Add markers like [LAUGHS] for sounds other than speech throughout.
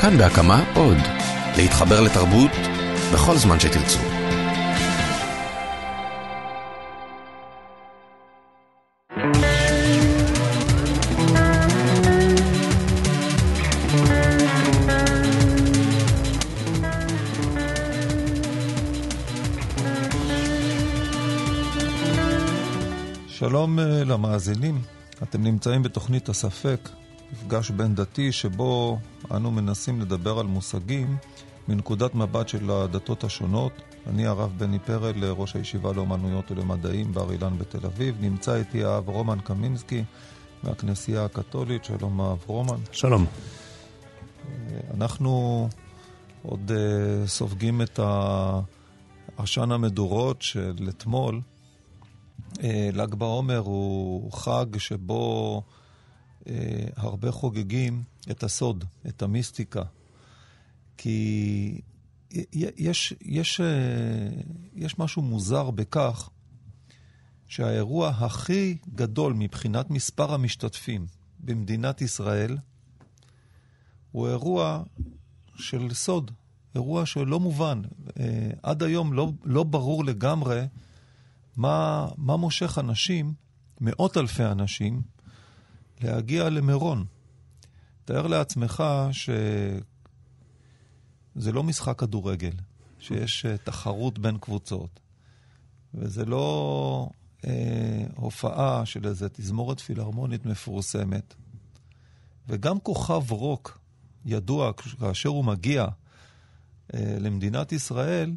כאן בהקמה עוד. להתחבר לתרבות בכל זמן שתרצו. שלום אה, למאזינים, אתם נמצאים בתוכנית הספק, מפגש בין דתי שבו אנו מנסים לדבר על מושגים מנקודת מבט של הדתות השונות. אני הרב בני פרל, ראש הישיבה לאומנויות ולמדעים בר אילן בתל אביב. נמצא איתי האב רומן קמינסקי מהכנסייה הקתולית. שלום האב רומן. שלום. אנחנו עוד uh, סופגים את עשן המדורות של אתמול. Uh, ל"ג בעומר הוא חג שבו הרבה חוגגים את הסוד, את המיסטיקה. כי יש, יש, יש משהו מוזר בכך שהאירוע הכי גדול מבחינת מספר המשתתפים במדינת ישראל הוא אירוע של סוד, אירוע שלא מובן. עד היום לא, לא ברור לגמרי מה, מה מושך אנשים, מאות אלפי אנשים, להגיע למירון. תאר לעצמך שזה לא משחק כדורגל, שיש uh, תחרות בין קבוצות, וזה לא uh, הופעה של איזו תזמורת פילהרמונית מפורסמת. וגם כוכב רוק ידוע, כאשר הוא מגיע uh, למדינת ישראל,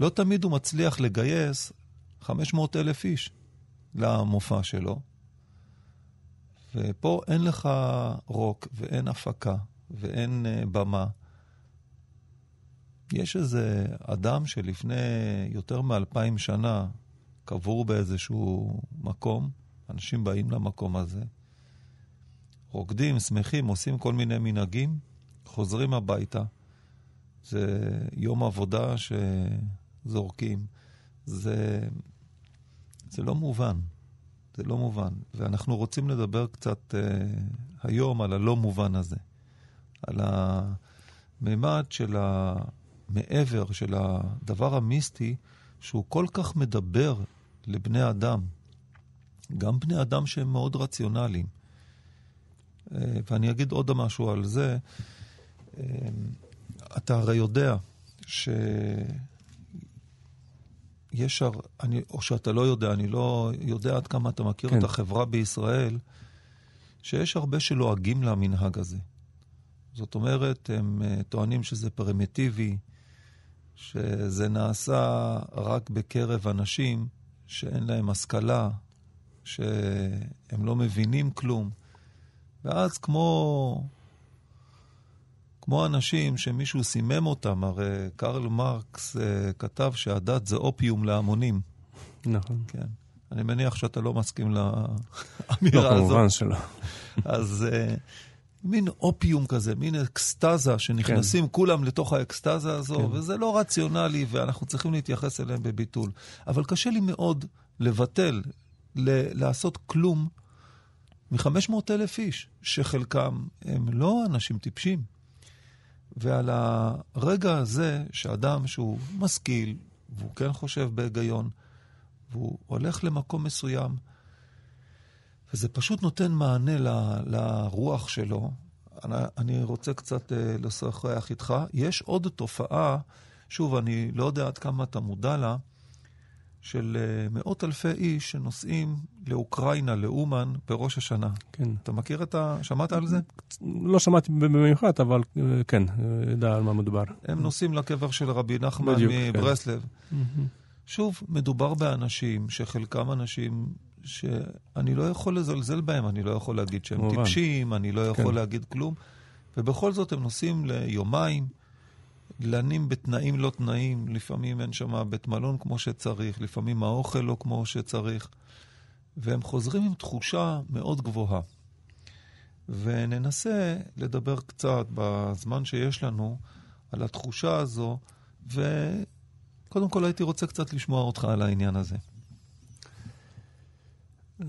לא תמיד הוא מצליח לגייס 500 אלף איש למופע שלו. ופה אין לך רוק ואין הפקה ואין uh, במה. יש איזה אדם שלפני יותר מאלפיים שנה קבור באיזשהו מקום, אנשים באים למקום הזה, רוקדים, שמחים, עושים כל מיני מנהגים, חוזרים הביתה. זה יום עבודה שזורקים. זה, זה לא מובן. זה לא מובן. ואנחנו רוצים לדבר קצת אה, היום על הלא מובן הזה. על הממד של המעבר, של הדבר המיסטי, שהוא כל כך מדבר לבני אדם. גם בני אדם שהם מאוד רציונליים. אה, ואני אגיד עוד משהו על זה. אה, אתה הרי יודע ש... יש, הר... אני, או שאתה לא יודע, אני לא יודע עד כמה אתה מכיר כן. את החברה בישראל, שיש הרבה שלועגים למנהג הזה. זאת אומרת, הם uh, טוענים שזה פרימיטיבי, שזה נעשה רק בקרב אנשים שאין להם השכלה, שהם לא מבינים כלום. ואז כמו כמו אנשים שמישהו סימם אותם, הרי קרל מרקס uh, כתב שהדת זה אופיום להמונים. נכון. כן. אני מניח שאתה לא מסכים לאמירה לא, הזאת. לא, כמובן שלא. אז uh, מין אופיום כזה, מין אקסטזה, שנכנסים כן. כולם לתוך האקסטזה הזו, כן. וזה לא רציונלי, ואנחנו צריכים להתייחס אליהם בביטול. אבל קשה לי מאוד לבטל, ל- לעשות כלום מ-500 אלף איש, שחלקם הם לא אנשים טיפשים. ועל הרגע הזה שאדם שהוא משכיל, והוא כן חושב בהיגיון, והוא הולך למקום מסוים, וזה פשוט נותן מענה ל, לרוח שלו. אני, אני רוצה קצת uh, לשוחח איתך. יש עוד תופעה, שוב, אני לא יודע עד כמה אתה מודע לה, של uh, מאות אלפי איש שנוסעים לאוקראינה, לאומן, בראש השנה. כן. אתה מכיר את ה... שמעת על זה? לא שמעתי במיוחד, אבל uh, כן, יודע על מה מדובר. הם נוסעים לקבר של רבי נחמן בדיוק, מברסלב. כן. שוב, מדובר באנשים שחלקם אנשים שאני לא יכול לזלזל בהם, אני לא יכול להגיד שהם מובן. טיפשים, אני לא יכול כן. להגיד כלום, ובכל זאת הם נוסעים ליומיים. לנים בתנאים לא תנאים, לפעמים אין שם בית מלון כמו שצריך, לפעמים האוכל לא כמו שצריך, והם חוזרים עם תחושה מאוד גבוהה. וננסה לדבר קצת בזמן שיש לנו על התחושה הזו, וקודם כל הייתי רוצה קצת לשמוע אותך על העניין הזה.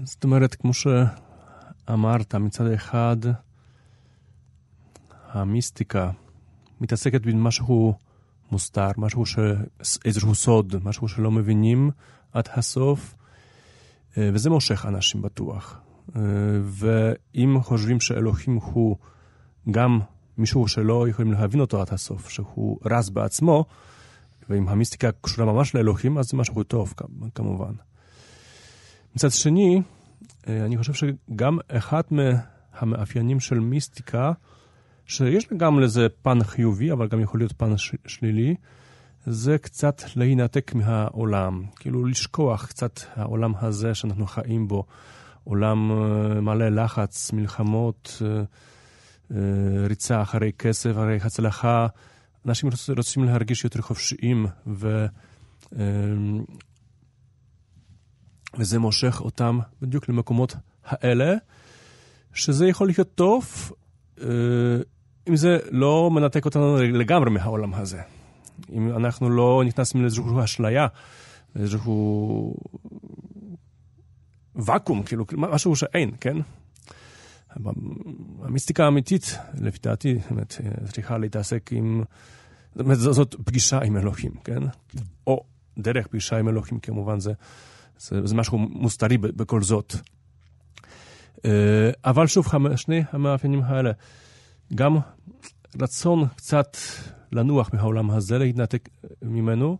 זאת אומרת, כמו שאמרת, מצד אחד, המיסטיקה מתעסקת במשהו מוסתר, משהו ש... איזשהו סוד, משהו שלא מבינים עד הסוף, אה, וזה מושך אנשים בטוח. אה, ואם חושבים שאלוהים הוא גם מישהו שלא יכולים להבין אותו עד הסוף, שהוא רז בעצמו, ואם המיסטיקה קשורה ממש לאלוהים, אז זה משהו טוב, כמובן. מצד שני, אה, אני חושב שגם אחד מהמאפיינים של מיסטיקה, שיש גם לזה פן חיובי, אבל גם יכול להיות פן ש- שלילי, זה קצת להינתק מהעולם, כאילו לשכוח קצת העולם הזה שאנחנו חיים בו, עולם אה, מלא לחץ, מלחמות, אה, ריצה אחרי כסף, אחרי הצלחה. אנשים רוצים להרגיש יותר חופשיים, ו... וזה מושך אותם בדיוק למקומות האלה, שזה יכול להיות טוב, אה, אם זה לא מנתק אותנו לגמרי מהעולם הזה. אם אנחנו לא נכנסים לאיזושהי אשליה, לאיזשהו ואקום, כאילו, משהו שאין, כן? המיסטיקה האמיתית, לפי דעתי, באמת, צריכה להתעסק עם... זאת אומרת, זאת פגישה עם אלוהים, כן? או דרך פגישה עם אלוהים, כמובן, זה, זה, זה משהו מוסתרי בכל זאת. אה, אבל שוב, שני המאפיינים האלה, גם רצון קצת לנוח מהעולם הזה, להתנתק ממנו,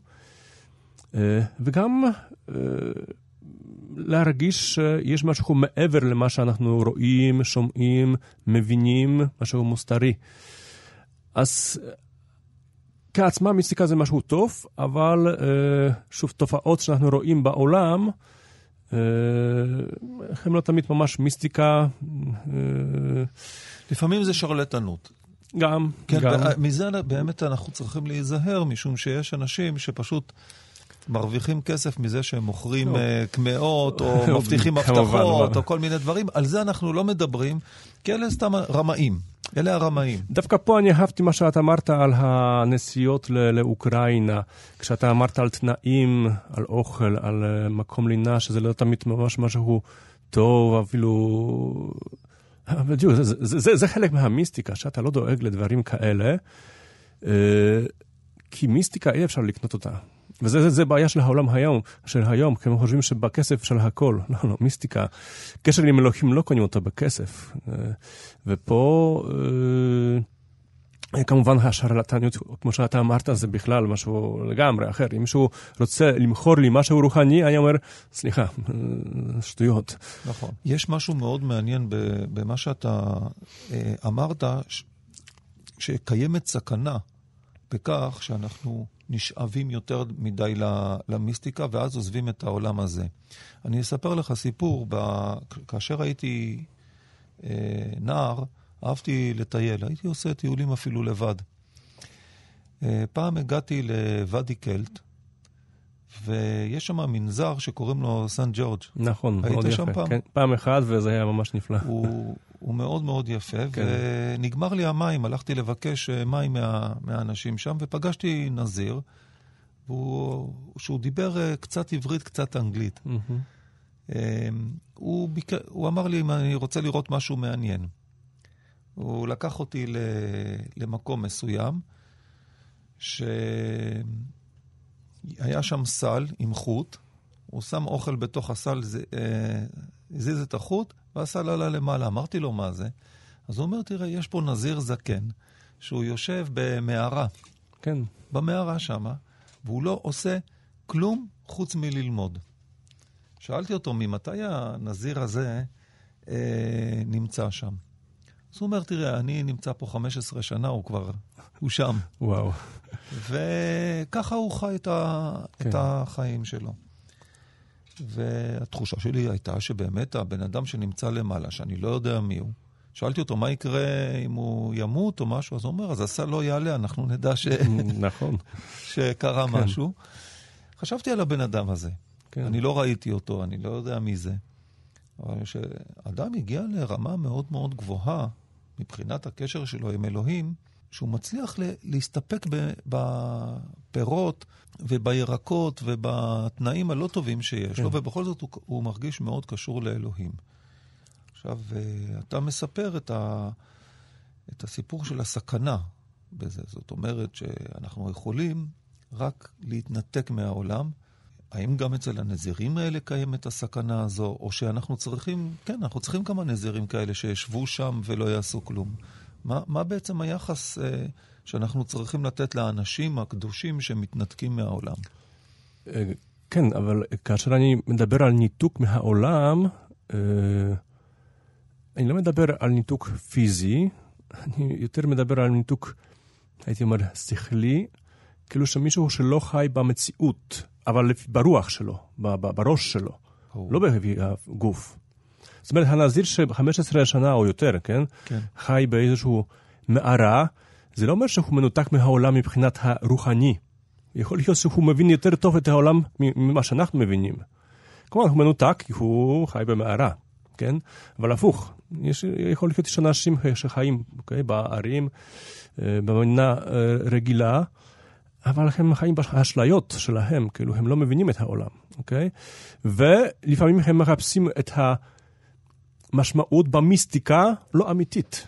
אה, וגם אה, להרגיש שיש משהו מעבר למה שאנחנו רואים, שומעים, מבינים, משהו מוסתרי. אז כעצמה מיסטיקה זה משהו טוב, אבל שוב, תופעות שאנחנו רואים בעולם, הם לא תמיד ממש מיסטיקה. לפעמים זה שרלטנות. גם, כן, גם. מזה באמת אנחנו צריכים להיזהר, משום שיש אנשים שפשוט מרוויחים כסף מזה שהם מוכרים לא. קמעות, או [LAUGHS] מבטיחים הבטחות, או כל מיני דברים. על זה אנחנו לא מדברים, כי אלה סתם רמאים. אלה הרמאים. דווקא פה אני אהבתי מה שאת אמרת על הנסיעות לאוקראינה, כשאתה אמרת על תנאים, על אוכל, על מקום לינה, שזה לא תמיד ממש משהו טוב, אפילו... בדיוק, זה, זה, זה, זה חלק מהמיסטיקה, שאתה לא דואג לדברים כאלה, כי מיסטיקה אי אפשר לקנות אותה. וזה זה, זה בעיה של העולם היום, של היום, כי הם חושבים שבכסף של הכל. [LAUGHS] לא, לא, מיסטיקה. קשר עם אלוהים לא קונים אותו בכסף. ופה... כמובן השרלטניות, כמו שאתה אמרת, זה בכלל משהו לגמרי אחר. אם מישהו רוצה למכור לי משהו רוחני, אני אומר, סליחה, שטויות. נכון. יש משהו מאוד מעניין במה שאתה אמרת, שקיימת סכנה בכך שאנחנו נשאבים יותר מדי למיסטיקה, ואז עוזבים את העולם הזה. אני אספר לך סיפור, ב... כאשר הייתי אה, נער, אהבתי לטייל, הייתי עושה טיולים אפילו לבד. אה, פעם הגעתי לוואדי קלט, ויש שם מנזר שקוראים לו סן ג'ורג'. נכון, מאוד יפה. שם פעם? כן, פעם אחת וזה היה ממש נפלא. הוא, הוא מאוד מאוד יפה, כן. ונגמר לי המים, הלכתי לבקש אה, מים מה, מהאנשים שם, ופגשתי נזיר, והוא, שהוא דיבר אה, קצת עברית, קצת אנגלית. Mm-hmm. הוא, ביק... הוא אמר לי אם אני רוצה לראות משהו מעניין. הוא לקח אותי למקום מסוים, שהיה שם סל עם חוט, הוא שם אוכל בתוך הסל, אה, הזיז את החוט, והסל עלה למעלה. אמרתי לו, מה זה? אז הוא אומר, תראה, יש פה נזיר זקן, שהוא יושב במערה. כן. במערה שמה, והוא לא עושה כלום חוץ מללמוד. שאלתי אותו, ממתי הנזיר הזה אה, נמצא שם? אז הוא אומר, תראה, אני נמצא פה 15 שנה, הוא כבר, הוא שם. וואו. וככה הוא חי את, ה, כן. את החיים שלו. והתחושה שלי הייתה שבאמת הבן אדם שנמצא למעלה, שאני לא יודע מי הוא, שאלתי אותו, מה יקרה אם הוא ימות או משהו? אז הוא אומר, אז הסל לא יעלה, אנחנו נדע ש... [LAUGHS] נכון. שקרה כן. משהו. חשבתי על הבן אדם הזה. כן. אני לא ראיתי אותו, אני לא יודע מי זה. אבל כשאדם הגיע לרמה מאוד מאוד גבוהה מבחינת הקשר שלו עם אלוהים, שהוא מצליח להסתפק בפירות ובירקות ובתנאים הלא טובים שיש כן. לו, ובכל זאת הוא, הוא מרגיש מאוד קשור לאלוהים. עכשיו, אה, אתה מספר את, ה, את הסיפור של הסכנה בזה. זאת אומרת שאנחנו יכולים רק להתנתק מהעולם. האם גם אצל הנזירים האלה קיימת הסכנה הזו, או שאנחנו צריכים, כן, אנחנו צריכים כמה נזירים כאלה שישבו שם ולא יעשו כלום. מה, מה בעצם היחס אה, שאנחנו צריכים לתת לאנשים הקדושים שמתנתקים מהעולם? אה, כן, אבל כאשר אני מדבר על ניתוק מהעולם, אה, אני לא מדבר על ניתוק פיזי, אני יותר מדבר על ניתוק, הייתי אומר, שכלי, כאילו שמישהו שלא חי במציאות, אבל ברוח שלו, בראש שלו, oh. לא בגוף. זאת אומרת, הנזיר ש-15 שנה או יותר, כן? כן. חי באיזשהו מערה, זה לא אומר שהוא מנותק מהעולם מבחינת הרוחני. יכול להיות שהוא מבין יותר טוב את העולם ממה שאנחנו מבינים. כלומר, הוא מנותק כי הוא חי במערה, כן? אבל הפוך, יש, יכול להיות שאנשים שחיים אוקיי, בערים, אה, במדינה אה, רגילה, אבל הם חיים באשליות שלהם, כאילו, הם לא מבינים את העולם, אוקיי? ולפעמים הם מחפשים את המשמעות במיסטיקה לא אמיתית,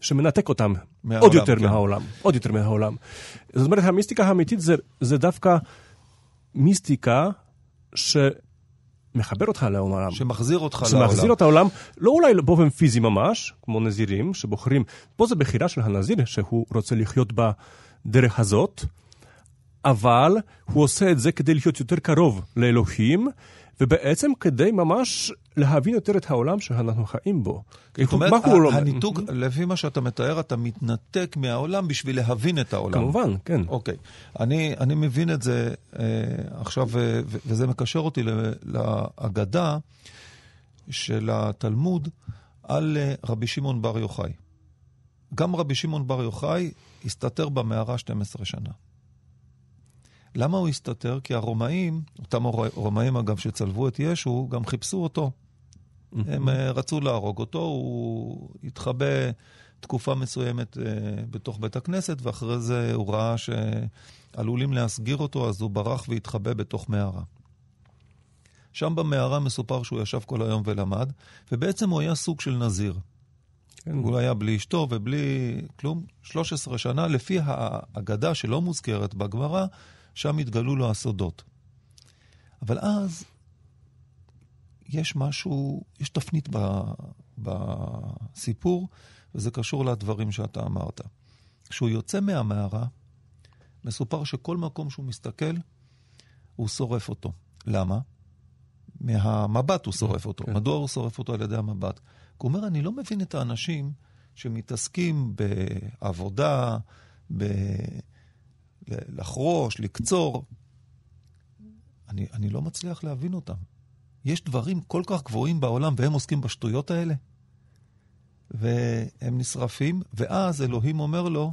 שמנתק אותם מהעולם, עוד יותר כן. מהעולם, עוד יותר מהעולם. זאת אומרת, המיסטיקה האמיתית זה, זה דווקא מיסטיקה ש... מחבר אותך לעולם. שמחזיר אותך שמחזיר לעולם. שמחזיר אותך לעולם, לא אולי באופן פיזי ממש, כמו נזירים שבוחרים, פה זה בחירה של הנזיר שהוא רוצה לחיות בדרך הזאת, אבל הוא עושה את זה כדי להיות יותר קרוב לאלוהים, ובעצם כדי ממש להבין יותר את העולם שאנחנו חיים בו. זאת אומרת, לא- הניתוק, לפי מה שאתה מתאר, אתה מתנתק מהעולם בשביל להבין את העולם. כמובן, כן. אוקיי. אני, אני מבין את זה אה, עכשיו, אה, וזה מקשר אותי להגדה של התלמוד על אה, רבי שמעון בר יוחאי. גם רבי שמעון בר יוחאי הסתתר במערה 12 שנה. למה הוא הסתתר? כי הרומאים, אותם רומאים אגב שצלבו את ישו, גם חיפשו אותו. הם uh, רצו להרוג אותו, הוא התחבא תקופה מסוימת uh, בתוך בית הכנסת, ואחרי זה הוא ראה שעלולים להסגיר אותו, אז הוא ברח והתחבא בתוך מערה. שם במערה מסופר שהוא ישב כל היום ולמד, ובעצם הוא היה סוג של נזיר. כן. הוא היה בלי אשתו ובלי כלום, 13 שנה, לפי האגדה שלא מוזכרת בגמרא, שם התגלו לו הסודות. אבל אז יש משהו, יש תפנית ב, בסיפור, וזה קשור לדברים שאתה אמרת. כשהוא יוצא מהמערה, מסופר שכל מקום שהוא מסתכל, הוא שורף אותו. למה? מהמבט הוא שורף אותו. כן. מדוע הוא שורף אותו על ידי המבט? כי הוא אומר, אני לא מבין את האנשים שמתעסקים בעבודה, ב... לחרוש, לקצור. אני, אני לא מצליח להבין אותם. יש דברים כל כך גבוהים בעולם והם עוסקים בשטויות האלה? והם נשרפים, ואז אלוהים אומר לו,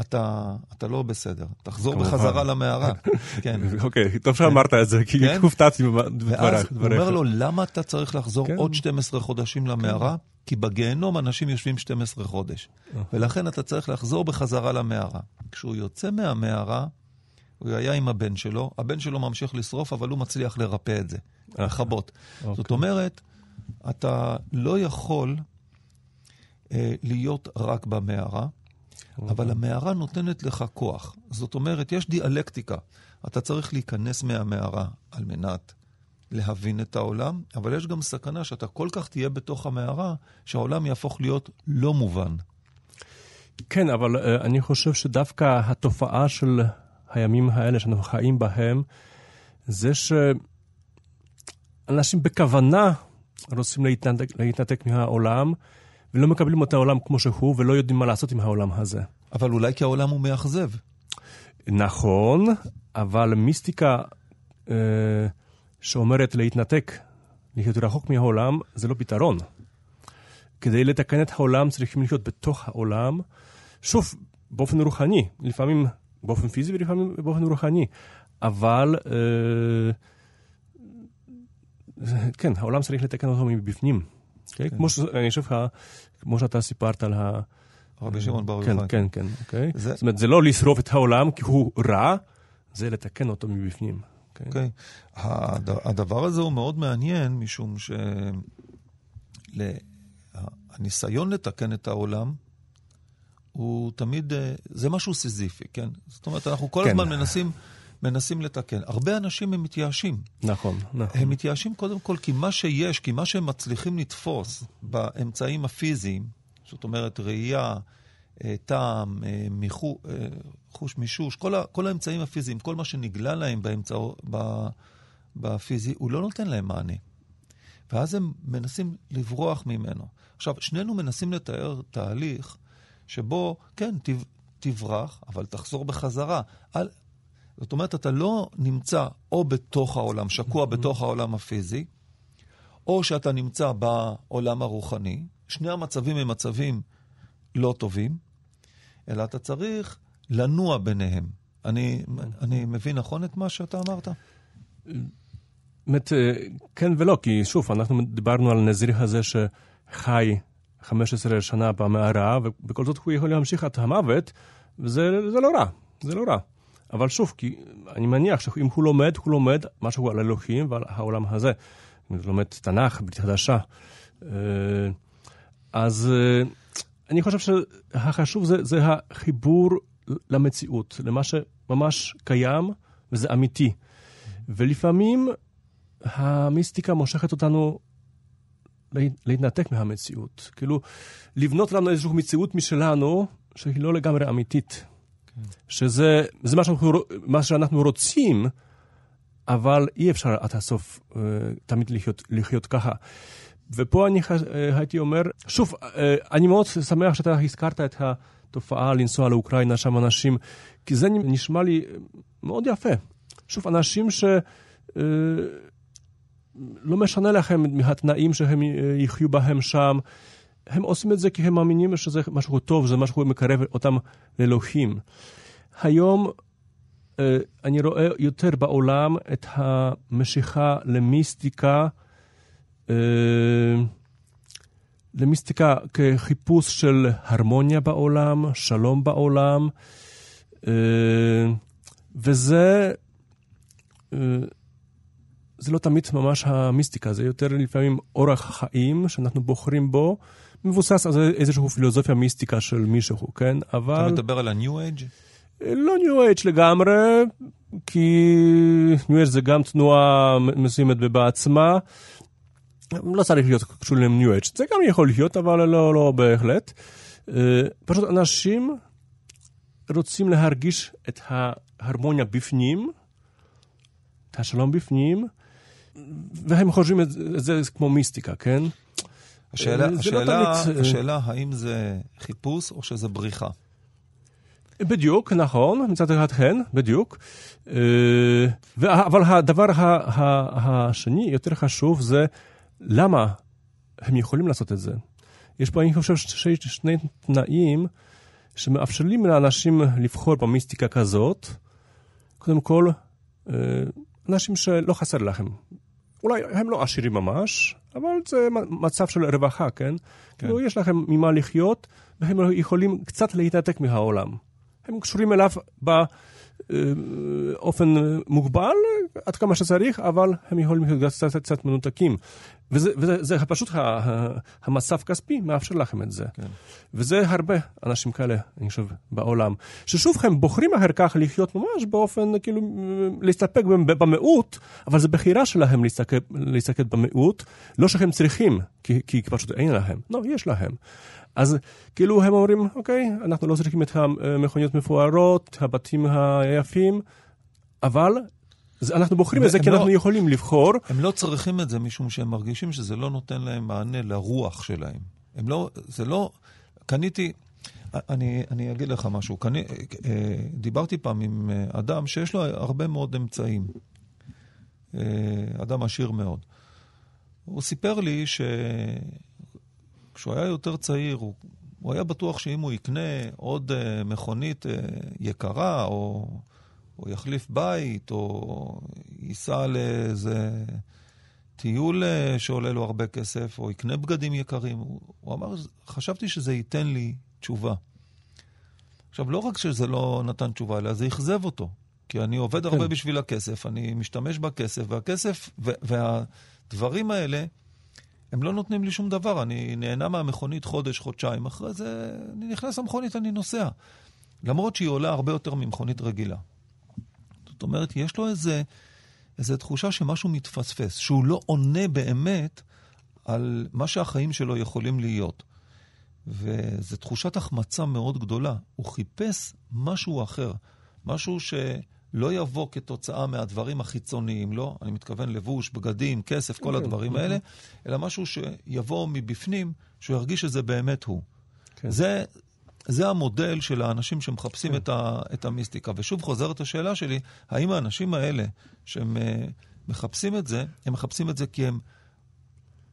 אתה, אתה לא בסדר, תחזור כמובן. בחזרה למערה. [LAUGHS] כן. אוקיי, טוב שאמרת את זה, כי כן? הופתעתי בדבריך. ואז הוא אומר לו, למה אתה צריך לחזור כן. עוד 12 חודשים למערה? כן. כי בגיהנום אנשים יושבים 12 חודש. אה. ולכן אתה צריך לחזור בחזרה למערה. כשהוא יוצא מהמערה, הוא היה עם הבן שלו, הבן שלו ממשיך לשרוף, אבל הוא מצליח לרפא את זה, אה. לכבות. אוקיי. זאת אומרת, אתה לא יכול אה, להיות רק במערה. אבל המערה נותנת לך כוח. זאת אומרת, יש דיאלקטיקה. אתה צריך להיכנס מהמערה על מנת להבין את העולם, אבל יש גם סכנה שאתה כל כך תהיה בתוך המערה, שהעולם יהפוך להיות לא מובן. כן, אבל uh, אני חושב שדווקא התופעה של הימים האלה שאנחנו חיים בהם, זה שאנשים בכוונה רוצים להתנתק, להתנתק מהעולם, ולא מקבלים את העולם כמו שהוא, ולא יודעים מה לעשות עם העולם הזה. אבל אולי כי העולם הוא מאכזב. נכון, אבל מיסטיקה אה, שאומרת להתנתק, להיות רחוק מהעולם, זה לא פתרון. כדי לתקן את העולם צריכים להיות בתוך העולם, שוב, באופן רוחני, לפעמים באופן פיזי ולפעמים באופן רוחני, אבל אה, כן, העולם צריך לתקן אותו מבפנים. Okay? כן. כמו שאני חושב, כמו שאתה סיפרת על ה... רבי שמעון בר כן, יוחאי. כן, כן, כן, אוקיי. זה... זאת אומרת, זה לא לשרוף את העולם כי הוא רע, זה לתקן אותו מבפנים. אוקיי. Okay. הד... הדבר הזה הוא מאוד מעניין, משום שהניסיון לתקן את העולם הוא תמיד, אה, זה משהו סיזיפי, כן? זאת אומרת, אנחנו כל כן. הזמן מנסים, מנסים לתקן. הרבה אנשים הם מתייאשים. נכון, נכון. הם מתייאשים קודם כל כי מה שיש, כי מה שהם מצליחים לתפוס באמצעים הפיזיים, זאת אומרת ראייה, אה, טעם, אה, מיחו, אה, חוש מישוש, כל, ה, כל האמצעים הפיזיים, כל מה שנגלה להם באמצע, ב, בפיזי, הוא לא נותן להם מענה. ואז הם מנסים לברוח ממנו. עכשיו, שנינו מנסים לתאר תהליך שבו, כן, תב, תברח, אבל תחזור בחזרה. אל, זאת אומרת, אתה לא נמצא או בתוך העולם, שקוע בתוך העולם הפיזי, או שאתה נמצא בעולם הרוחני. שני המצבים הם מצבים לא טובים, אלא אתה צריך לנוע ביניהם. אני, אני מבין נכון את מה שאתה אמרת? באמת, אה, כן ולא, כי שוב, אנחנו דיברנו על נזיר הזה שחי 15 שנה במערה, ובכל זאת הוא יכול להמשיך עד המוות, וזה זה לא רע, זה לא רע. אבל שוב, כי אני מניח שאם הוא לומד, הוא לומד משהו על אלוהים ועל העולם הזה. אם הוא לומד תנ"ך, ברית חדשה. אה, אז אה, אני חושב שהחשוב זה, זה החיבור למציאות, למה שממש קיים וזה אמיתי. ולפעמים המיסטיקה מושכת אותנו להתנתק מהמציאות. כאילו, לבנות לנו איזושהי מציאות משלנו, שהיא לא לגמרי אמיתית. כן. שזה זה מה, שאנחנו, מה שאנחנו רוצים, אבל אי אפשר עד הסוף uh, תמיד לחיות, לחיות ככה. ופה אני uh, הייתי אומר, שוב, uh, אני מאוד שמח שאתה הזכרת את התופעה לנסוע לאוקראינה, שם אנשים, כי זה נשמע לי מאוד יפה. שוב, אנשים ש... Uh, לא משנה לכם מהתנאים שהם יחיו בהם שם. הם עושים את זה כי הם מאמינים שזה משהו טוב, זה משהו מקרב אותם לאלוהים. היום אני רואה יותר בעולם את המשיכה למיסטיקה, למיסטיקה כחיפוש של הרמוניה בעולם, שלום בעולם, וזה זה לא תמיד ממש המיסטיקה, זה יותר לפעמים אורח חיים שאנחנו בוחרים בו, מבוסס על איזושהי פילוסופיה מיסטיקה של מישהו, כן? אבל... אתה מדבר על ה-New Age? לא New Age לגמרי, כי New Age זה גם תנועה מסוימת בעצמה. לא צריך להיות קשור ל-New Age, זה גם יכול להיות, אבל לא, לא בהחלט. פשוט אנשים רוצים להרגיש את ההרמוניה בפנים, את השלום בפנים, והם חושבים את זה כמו מיסטיקה, כן? השאלה, השאלה, לא תמיד... השאלה האם זה חיפוש או שזה בריחה. בדיוק, נכון, מצד אחד כן, בדיוק. אבל הדבר השני, יותר חשוב, זה למה הם יכולים לעשות את זה. יש פה, אני חושב, שני תנאים שמאפשרים לאנשים לבחור במיסטיקה כזאת. קודם כל, אנשים שלא חסר לכם. אולי הם לא עשירים ממש, אבל זה מצב של רווחה, כן? כן. כאילו, יש לכם ממה לחיות, והם יכולים קצת להתנתק מהעולם. הם קשורים אליו באופן מוגבל, עד כמה שצריך, אבל הם יכולים להיות קצת, קצת מנותקים. וזה, וזה זה פשוט המצב כספי מאפשר לכם את זה. כן. וזה הרבה אנשים כאלה, אני חושב, בעולם. ששוב, הם בוחרים אחר כך לחיות ממש באופן, כאילו, להסתפק במיעוט, אבל זו בחירה שלהם להסתכל במיעוט, לא שהם צריכים, כי, כי פשוט אין להם. לא, יש להם. אז כאילו הם אומרים, אוקיי, אנחנו לא צריכים את המכוניות מפוארות, הבתים היפים, אבל אנחנו בוחרים את זה כי לא, אנחנו יכולים לבחור. הם לא צריכים את זה משום שהם מרגישים שזה לא נותן להם מענה לרוח שלהם. הם לא, זה לא, קניתי, אני, אני אגיד לך משהו, קני, דיברתי פעם עם אדם שיש לו הרבה מאוד אמצעים. אדם עשיר מאוד. הוא סיפר לי שכשהוא היה יותר צעיר, הוא, הוא היה בטוח שאם הוא יקנה עוד מכונית יקרה, או... או יחליף בית, או ייסע לאיזה טיול אה, שעולה לו הרבה כסף, או יקנה בגדים יקרים. הוא, הוא אמר, חשבתי שזה ייתן לי תשובה. עכשיו, לא רק שזה לא נתן תשובה, אלא זה אכזב אותו. כי אני עובד הרבה כן. בשביל הכסף, אני משתמש בכסף, והכסף, והדברים האלה, הם לא נותנים לי שום דבר, אני נהנה מהמכונית חודש, חודשיים, אחרי זה אני נכנס למכונית, אני נוסע. למרות שהיא עולה הרבה יותר ממכונית רגילה. זאת אומרת, יש לו איזה, איזה תחושה שמשהו מתפספס, שהוא לא עונה באמת על מה שהחיים שלו יכולים להיות. וזו תחושת החמצה מאוד גדולה. הוא חיפש משהו אחר, משהו שלא יבוא כתוצאה מהדברים החיצוניים, לא, אני מתכוון לבוש, בגדים, כסף, כל כן, הדברים כן. האלה, אלא משהו שיבוא מבפנים, שהוא ירגיש שזה באמת הוא. כן. זה, זה המודל של האנשים שמחפשים כן. את, ה, את המיסטיקה. ושוב חוזרת השאלה שלי, האם האנשים האלה שהם אה, מחפשים את זה, הם מחפשים את זה כי הם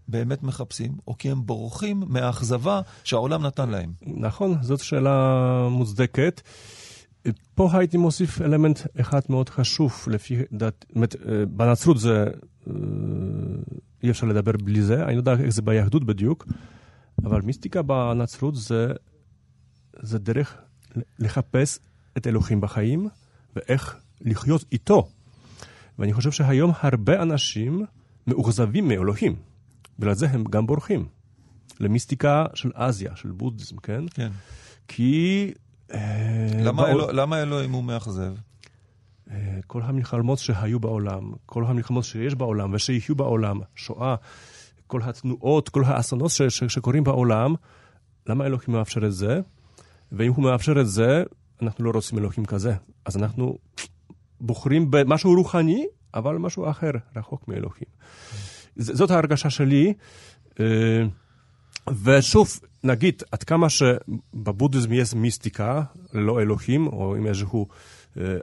באמת מחפשים, או כי הם בורחים מהאכזבה שהעולם נתן להם? נכון, זאת שאלה מוצדקת. פה הייתי מוסיף אלמנט אחד מאוד חשוב, לפי אומרת, אה, בנצרות זה, אה, אי אפשר לדבר בלי זה, אני לא יודע איך זה ביהדות בדיוק, אבל מיסטיקה בנצרות זה, זה דרך לחפש את אלוהים בחיים, ואיך לחיות איתו. ואני חושב שהיום הרבה אנשים מאוכזבים מאלוהים, בגלל זה הם גם בורחים. למיסטיקה של אסיה, של בודהיזם, כן? כן. כי... אה, למה, בעול- אלוה, למה אלוהים הוא מאכזב? אה, כל המלחמות שהיו בעולם, כל המלחמות שיש בעולם ושיהיו בעולם, שואה, כל התנועות, כל האסונות ש- ש- שקורים בעולם, למה אלוהים מאפשר את זה? ואם הוא מאפשר את זה, אנחנו לא רוצים אלוהים כזה. אז אנחנו בוחרים במשהו רוחני, אבל משהו אחר, רחוק מאלוהים. זאת ההרגשה שלי. אה, ושוב, נגיד, עד כמה שבבודהיזם יש מיסטיקה, ללא אלוהים, או עם איזשהו אה,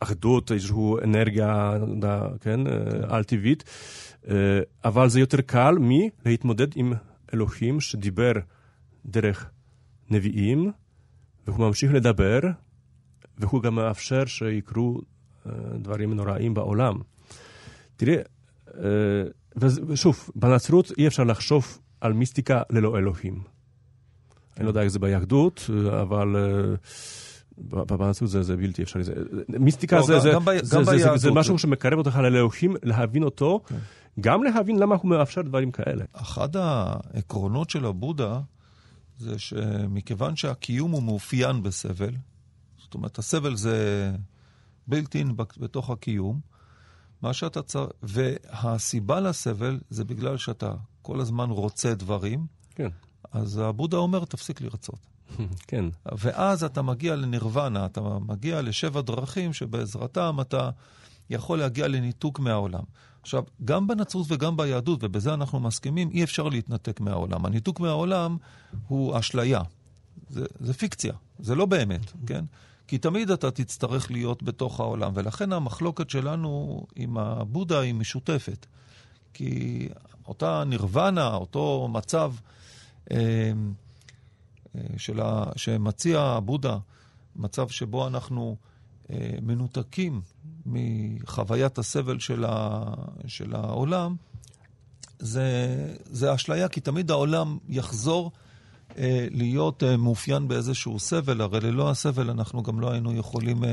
אחדות, איזושהי אנרגיה, לא כן, על-טבעית, אה, אבל זה יותר קל מלהתמודד עם אלוהים שדיבר דרך נביאים, והוא ממשיך לדבר, והוא גם מאפשר שיקרו אה, דברים נוראים בעולם. תראה, אה, ושוב, בנצרות אי אפשר לחשוב על מיסטיקה ללא אלוהים. אני לא יודע איך זה ביהדות, אבל אה, בנצרות זה, זה בלתי אפשרי. זה, מיסטיקה לא, זה, גם- זה, גם ב- זה, גם זה, זה, זה ביהדות. משהו שמקרב אותך לאלוהים, להבין אותו, כן. גם להבין למה הוא מאפשר דברים כאלה. אחד העקרונות של הבודה זה שמכיוון שהקיום הוא מאופיין בסבל, זאת אומרת, הסבל זה בלתי בתוך הקיום, מה שאתה צריך, והסיבה לסבל זה בגלל שאתה כל הזמן רוצה דברים, כן, אז הבודה אומר, תפסיק לרצות. [LAUGHS] כן, ואז אתה מגיע לנירוונה, אתה מגיע לשבע דרכים שבעזרתם אתה יכול להגיע לניתוק מהעולם. עכשיו, גם בנצרות וגם ביהדות, ובזה אנחנו מסכימים, אי אפשר להתנתק מהעולם. הניתוק מהעולם הוא אשליה. זה, זה פיקציה, זה לא באמת, כן? כי תמיד אתה תצטרך להיות בתוך העולם, ולכן המחלוקת שלנו עם הבודה היא משותפת. כי אותה נירוונה, אותו מצב אה, אה, של ה, שמציע הבודה, מצב שבו אנחנו אה, מנותקים מחוויית הסבל של, ה, של העולם, זה, זה אשליה, כי תמיד העולם יחזור אה, להיות אה, מאופיין באיזשהו סבל, הרי ללא הסבל אנחנו גם לא היינו יכולים אה,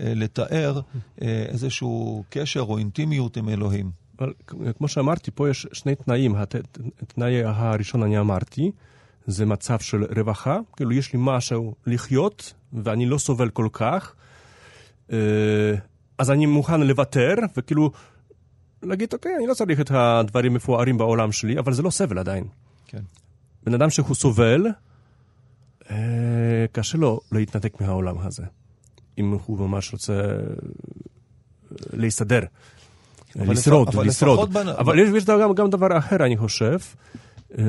אה, לתאר אה, איזשהו קשר או אינטימיות עם אלוהים. אבל כמו שאמרתי, פה יש שני תנאים. הת- התנאי הראשון אני אמרתי, זה מצב של רווחה, כאילו יש לי משהו לחיות, ואני לא סובל כל כך, אה, אז אני מוכן לוותר, וכאילו להגיד, אוקיי, אני לא צריך את הדברים המפוארים בעולם שלי, אבל זה לא סבל עדיין. כן. בן אדם שהוא סובל, אה, קשה לו להתנתק מהעולם הזה, אם הוא ממש רוצה אה, להסתדר. אבל לשרוד, אבל לשרוד. בנ- אבל יש, יש גם, גם דבר אחר, אני חושב. אה,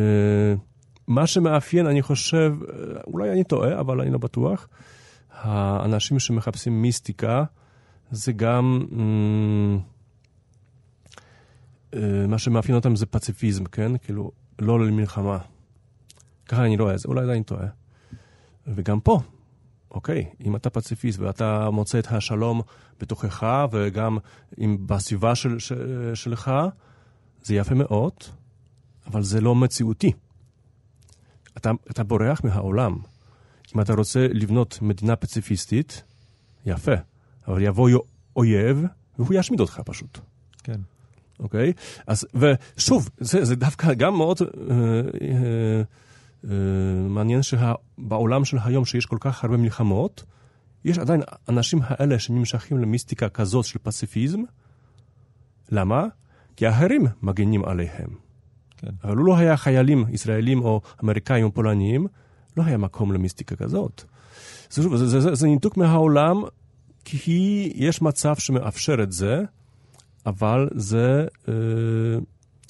מה שמאפיין, אני חושב, אה, אולי אני טועה, אבל אני לא בטוח, האנשים שמחפשים מיסטיקה, זה גם, אמ, אה, מה שמאפיין אותם זה פציפיזם, כן? כאילו, לא למלחמה. ככה אני רואה את זה, אולי אני טועה. וגם פה, אוקיי, אם אתה פציפיסט ואתה מוצא את השלום בתוכך וגם אם בסביבה של, של, שלך, זה יפה מאוד, אבל זה לא מציאותי. אתה, אתה בורח מהעולם. אם אתה רוצה לבנות מדינה פציפיסטית, יפה, אבל יבוא אויב והוא ישמיד אותך פשוט. כן. אוקיי? אז, ושוב, זה, זה דווקא גם מאוד אה, אה, אה, מעניין שבעולם של היום, שיש כל כך הרבה מלחמות, יש עדיין אנשים האלה שנמשכים למיסטיקה כזאת של פציפיזם. למה? כי האחרים מגנים עליהם. כן. אבל הוא לא היה חיילים ישראלים או אמריקאים או פולניים, לא היה מקום למיסטיקה כזאת. זה, זה, זה, זה, זה ניתוק מהעולם, כי יש מצב שמאפשר את זה, אבל זה, אה,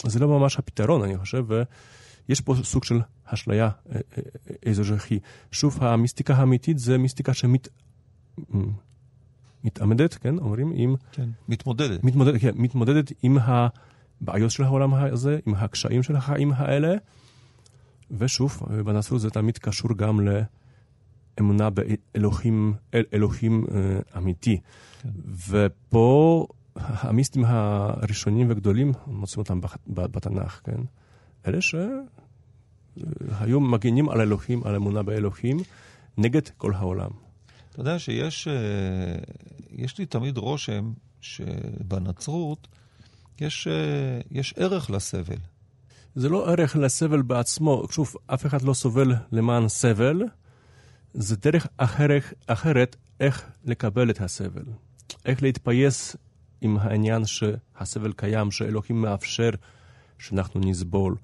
זה לא ממש הפתרון, אני חושב, ויש פה סוג של אשליה אה, אה, אזרחי. שוב, המיסטיקה האמיתית זה מיסטיקה שמת... מתעמדת, כן, אומרים, עם... כן, מתמודדת. מתמודדת, כן, מתמודדת עם הבעיות של העולם הזה, עם הקשיים של החיים האלה. ושוב, בנצרות זה תמיד קשור גם לאמונה באלוהים אל, אלוהים אה, אמיתי. כן. ופה המיסטים הראשונים וגדולים, מוצאים אותם בתנ"ך, כן? אלה שהיו מגינים על אלוהים, על אמונה באלוהים, נגד כל העולם. אתה יודע שיש אה, יש לי תמיד רושם שבנצרות יש, אה, יש ערך לסבל. זה לא ערך לסבל בעצמו. שוב, אף אחד לא סובל למען סבל, זה דרך אחרת, אחרת איך לקבל את הסבל. איך להתפייס עם העניין שהסבל קיים, שאלוהים מאפשר שאנחנו נסבול.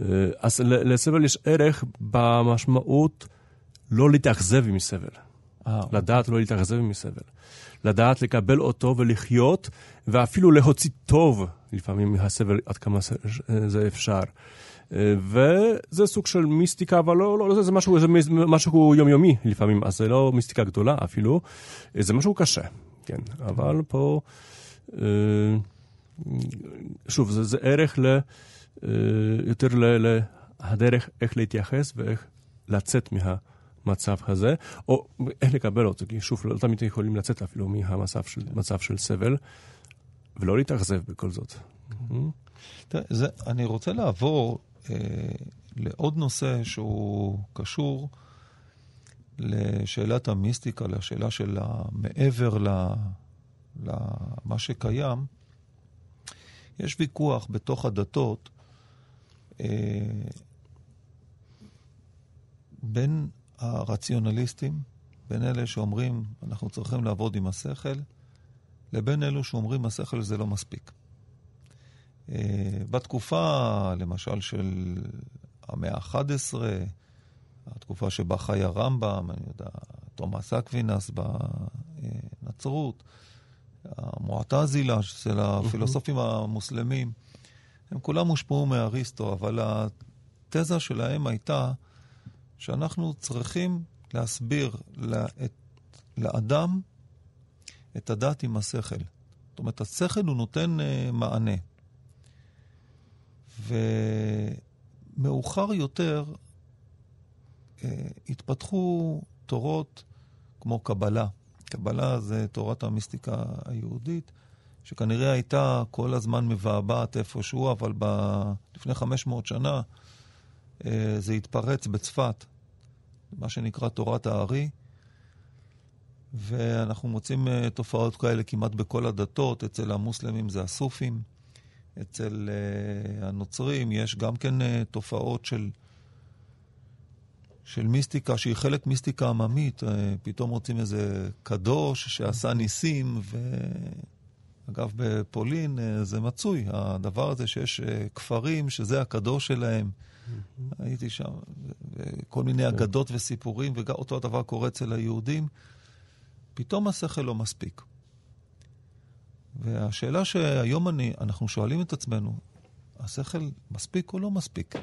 אה, אז לסבל יש ערך במשמעות לא להתאכזב מסבל. אה, לדעת לא להתאכזב מסבל. לדעת לקבל אותו ולחיות, ואפילו להוציא טוב לפעמים מהסבל עד כמה זה אפשר. וזה סוג של מיסטיקה, אבל לא, לא, זה משהו, זה משהו יומיומי לפעמים, אז זה לא מיסטיקה גדולה אפילו, זה משהו קשה, כן, אבל פה, אה, שוב, זה, זה ערך ל, אה, יותר לדרך איך להתייחס ואיך לצאת מה... מצב הזה, או איך לקבל אותו, כי שוב, לא תמיד יכולים לצאת אפילו מהמצב של, מצב של סבל, ולא להתאכזב בכל זאת. תראה, זה, אני רוצה לעבור לעוד נושא שהוא קשור לשאלת המיסטיקה, לשאלה של המעבר למה שקיים. יש ויכוח בתוך הדתות אה, בין הרציונליסטים, בין אלה שאומרים, אנחנו צריכים לעבוד עם השכל, לבין אלו שאומרים, השכל זה לא מספיק. אה, בתקופה, למשל, של המאה ה-11, התקופה שבה חי הרמב"ם, אני יודע, תומאס אקווינס בנצרות, המועתזילה של הפילוסופים המוסלמים, הם כולם הושפעו מאריסטו, אבל התזה שלהם הייתה שאנחנו צריכים להסביר לאת, לאדם את הדת עם השכל. זאת אומרת, השכל הוא נותן uh, מענה. ומאוחר יותר uh, התפתחו תורות כמו קבלה. קבלה זה תורת המיסטיקה היהודית, שכנראה הייתה כל הזמן מבעבעת איפשהו, אבל ב... לפני 500 שנה אה, זה התפרץ בצפת, מה שנקרא תורת הארי, ואנחנו מוצאים אה, תופעות כאלה כמעט בכל הדתות, אצל המוסלמים זה הסופים, אצל אה, הנוצרים יש גם כן תופעות של, של מיסטיקה, שהיא חלק מיסטיקה עממית, פתאום רוצים איזה קדוש שעשה ניסים, ו... אגב, בפולין זה מצוי, הדבר הזה שיש כפרים שזה הקדוש שלהם. הייתי שם, וכל מיני כן. אגדות וסיפורים, ואותו הדבר קורה אצל היהודים. פתאום השכל לא מספיק. והשאלה שהיום אני, אנחנו שואלים את עצמנו, השכל מספיק או לא מספיק?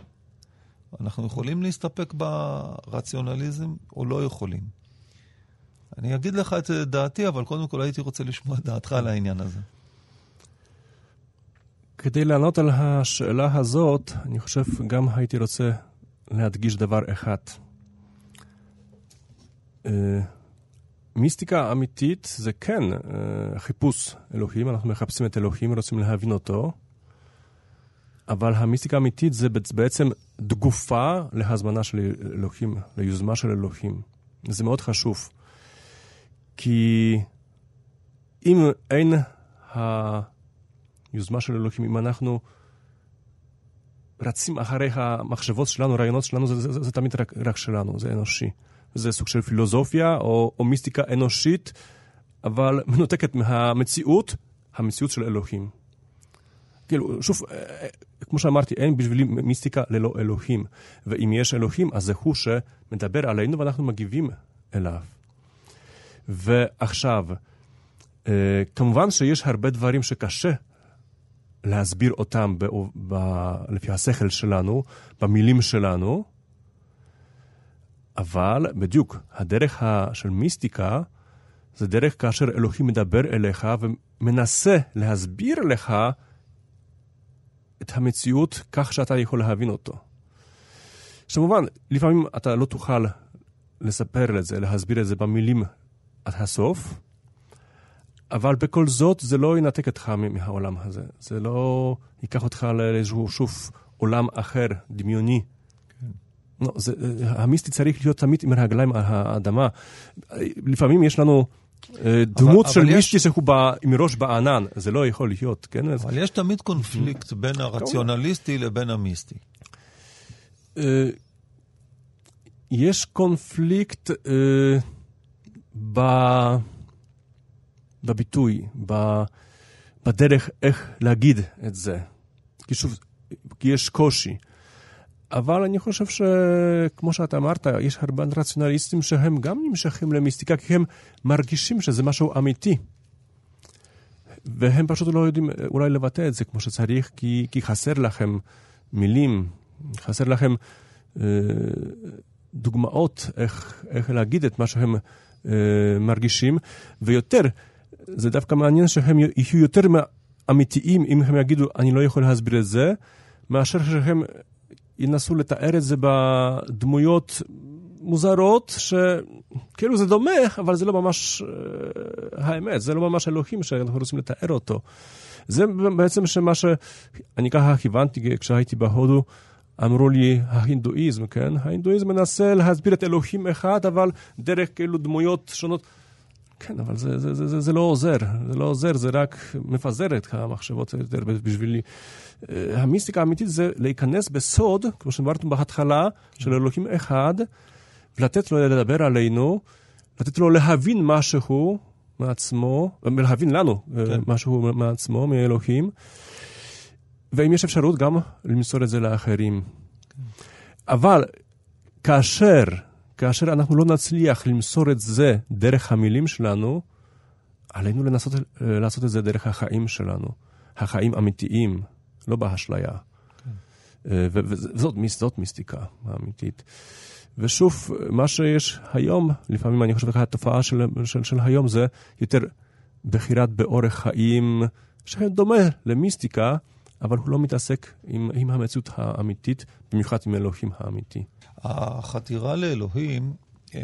אנחנו יכולים להסתפק ברציונליזם או לא יכולים? אני אגיד לך את דעתי, אבל קודם כל הייתי רוצה לשמוע את דעתך על העניין הזה. כדי לענות על השאלה הזאת, אני חושב גם הייתי רוצה להדגיש דבר אחד. מיסטיקה אמיתית זה כן אה, חיפוש אלוהים, אנחנו מחפשים את אלוהים, רוצים להבין אותו, אבל המיסטיקה האמיתית זה בעצם תגופה להזמנה של אלוהים, ליוזמה של אלוהים. זה מאוד חשוב, כי אם אין ה... יוזמה של אלוהים, אם אנחנו רצים אחרי המחשבות שלנו, הרעיונות שלנו, זה, זה, זה, זה תמיד רק, רק שלנו, זה אנושי. זה סוג של פילוסופיה או, או מיסטיקה אנושית, אבל מנותקת מהמציאות, המציאות של אלוהים. כאילו, שוב, אה, אה, כמו שאמרתי, אין בשבילי מיסטיקה ללא אלוהים. ואם יש אלוהים, אז זה הוא שמדבר עלינו ואנחנו מגיבים אליו. ועכשיו, אה, כמובן שיש הרבה דברים שקשה להסביר אותם ב, ב, לפי השכל שלנו, במילים שלנו, אבל בדיוק, הדרך של מיסטיקה זה דרך כאשר אלוהים מדבר אליך ומנסה להסביר לך את המציאות כך שאתה יכול להבין אותו. כמובן, לפעמים אתה לא תוכל לספר את זה, להסביר את זה במילים עד הסוף, אבל בכל זאת זה לא ינתק אותך מהעולם הזה. זה לא ייקח אותך לאיזשהו שוב עולם אחר, דמיוני. לא, זה, המיסטי צריך להיות תמיד עם הרגליים על האדמה. לפעמים יש לנו אה, דמות אבל, של אבל מישהי יש... שהוא בא עם ראש בענן, זה לא יכול להיות, כן? אבל יש תמיד קונפליקט בין הרציונליסטי לבין המיסטי. אה, יש קונפליקט אה, ב... בביטוי, ב... בדרך איך להגיד את זה. כי שוב, כי יש קושי. אבל אני חושב שכמו שאתה אמרת, יש הרבה רציונליסטים שהם גם נמשכים למיסטיקה, כי הם מרגישים שזה משהו אמיתי. והם פשוט לא יודעים אולי לבטא את זה כמו שצריך, כי, כי חסר לכם מילים, חסר לכם אה, דוגמאות איך, איך להגיד את מה שהם אה, מרגישים, ויותר, זה דווקא מעניין שהם יהיו יותר אמיתיים אם הם יגידו, אני לא יכול להסביר את זה, מאשר שהם ינסו לתאר את זה בדמויות מוזרות, שכאילו זה דומה, אבל זה לא ממש uh, האמת, זה לא ממש אלוהים שאנחנו רוצים לתאר אותו. זה בעצם שמה שאני ככה כיוונתי כשהייתי בהודו, אמרו לי ההינדואיזם, כן? ההינדואיזם מנסה להסביר את אלוהים אחד, אבל דרך כאילו דמויות שונות. כן, אבל זה, זה, זה, זה, זה לא עוזר, זה לא עוזר, זה רק מפזר את המחשבות יותר בשבילי. אה, המיסטיקה האמיתית זה להיכנס בסוד, כמו שאמרתם בהתחלה, של אלוהים אחד, ולתת לו לדבר עלינו, לתת לו להבין משהו מעצמו, ולהבין לנו אה, כן. משהו מעצמו, מאלוהים, ואם יש אפשרות גם למסור את זה לאחרים. כן. אבל כאשר כאשר אנחנו לא נצליח למסור את זה דרך המילים שלנו, עלינו לנסות אה, לעשות את זה דרך החיים שלנו, החיים אמיתיים, לא באשליה. כן. אה, וזאת זאת מיסטיקה האמיתית. ושוב, מה שיש היום, לפעמים אני חושב שהתופעה של, של, של היום זה יותר בחירת באורך חיים, שדומה למיסטיקה, אבל הוא לא מתעסק עם, עם המציאות האמיתית, במיוחד עם אלוהים האמיתי. החתירה לאלוהים, אה,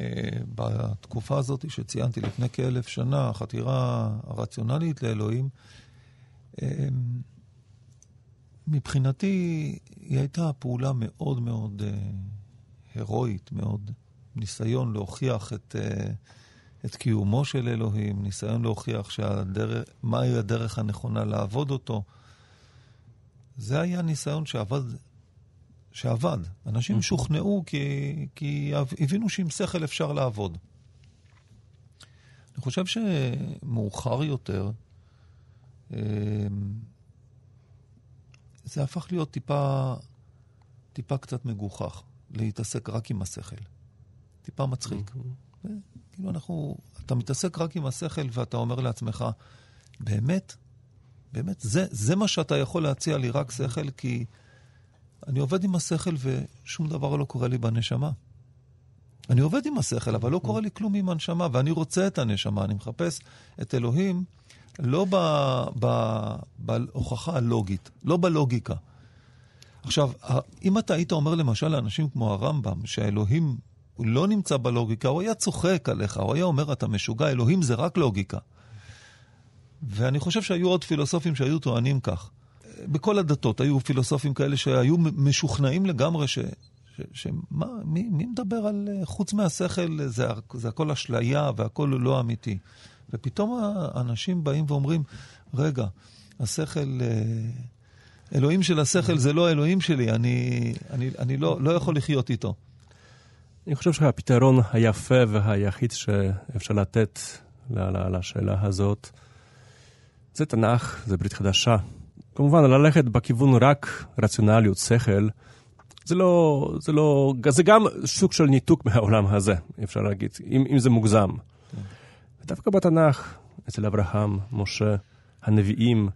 בתקופה הזאת שציינתי לפני כאלף שנה, החתירה הרציונלית לאלוהים, אה, מבחינתי היא הייתה פעולה מאוד מאוד אה, הירואית, מאוד ניסיון להוכיח את, את קיומו של אלוהים, ניסיון להוכיח שהדרך, מהי הדרך הנכונה לעבוד אותו. זה היה ניסיון שעבד שעבד. אנשים mm-hmm. שוכנעו כי, כי הבינו שעם שכל אפשר לעבוד. אני חושב שמאוחר יותר, אמ, זה הפך להיות טיפה, טיפה קצת מגוחך, להתעסק רק עם השכל. טיפה מצחיק. Mm-hmm. כאילו אנחנו, אתה מתעסק רק עם השכל ואתה אומר לעצמך, באמת? באמת? זה, זה מה שאתה יכול להציע לי, רק שכל? כי אני עובד עם השכל ושום דבר לא קורה לי בנשמה. אני עובד עם השכל, אבל לא קורה לי כלום עם הנשמה, ואני רוצה את הנשמה, אני מחפש את אלוהים לא ב, ב, בהוכחה הלוגית, לא בלוגיקה. עכשיו, אם אתה היית אומר למשל לאנשים כמו הרמב"ם, שהאלוהים לא נמצא בלוגיקה, הוא היה צוחק עליך, הוא היה אומר, אתה משוגע, אלוהים זה רק לוגיקה. ואני חושב שהיו עוד פילוסופים שהיו טוענים כך. בכל הדתות היו פילוסופים כאלה שהיו משוכנעים לגמרי ש... שמה, מי, מי מדבר על, חוץ מהשכל, זה, זה הכל אשליה והכל לא אמיתי. ופתאום האנשים באים ואומרים, רגע, השכל, אה, אלוהים של השכל זה לא האלוהים שלי, אני, אני, אני לא, לא יכול לחיות איתו. אני חושב שהפתרון היפה והיחיד שאפשר לתת לשאלה הזאת, זה תנ"ך, זה ברית חדשה. כמובן, ללכת בכיוון רק רציונליות, שכל, זה לא, זה לא, זה גם סוג של ניתוק מהעולם הזה, אפשר להגיד, אם, אם זה מוגזם. דווקא בתנ"ך, אצל אברהם, משה, הנביאים,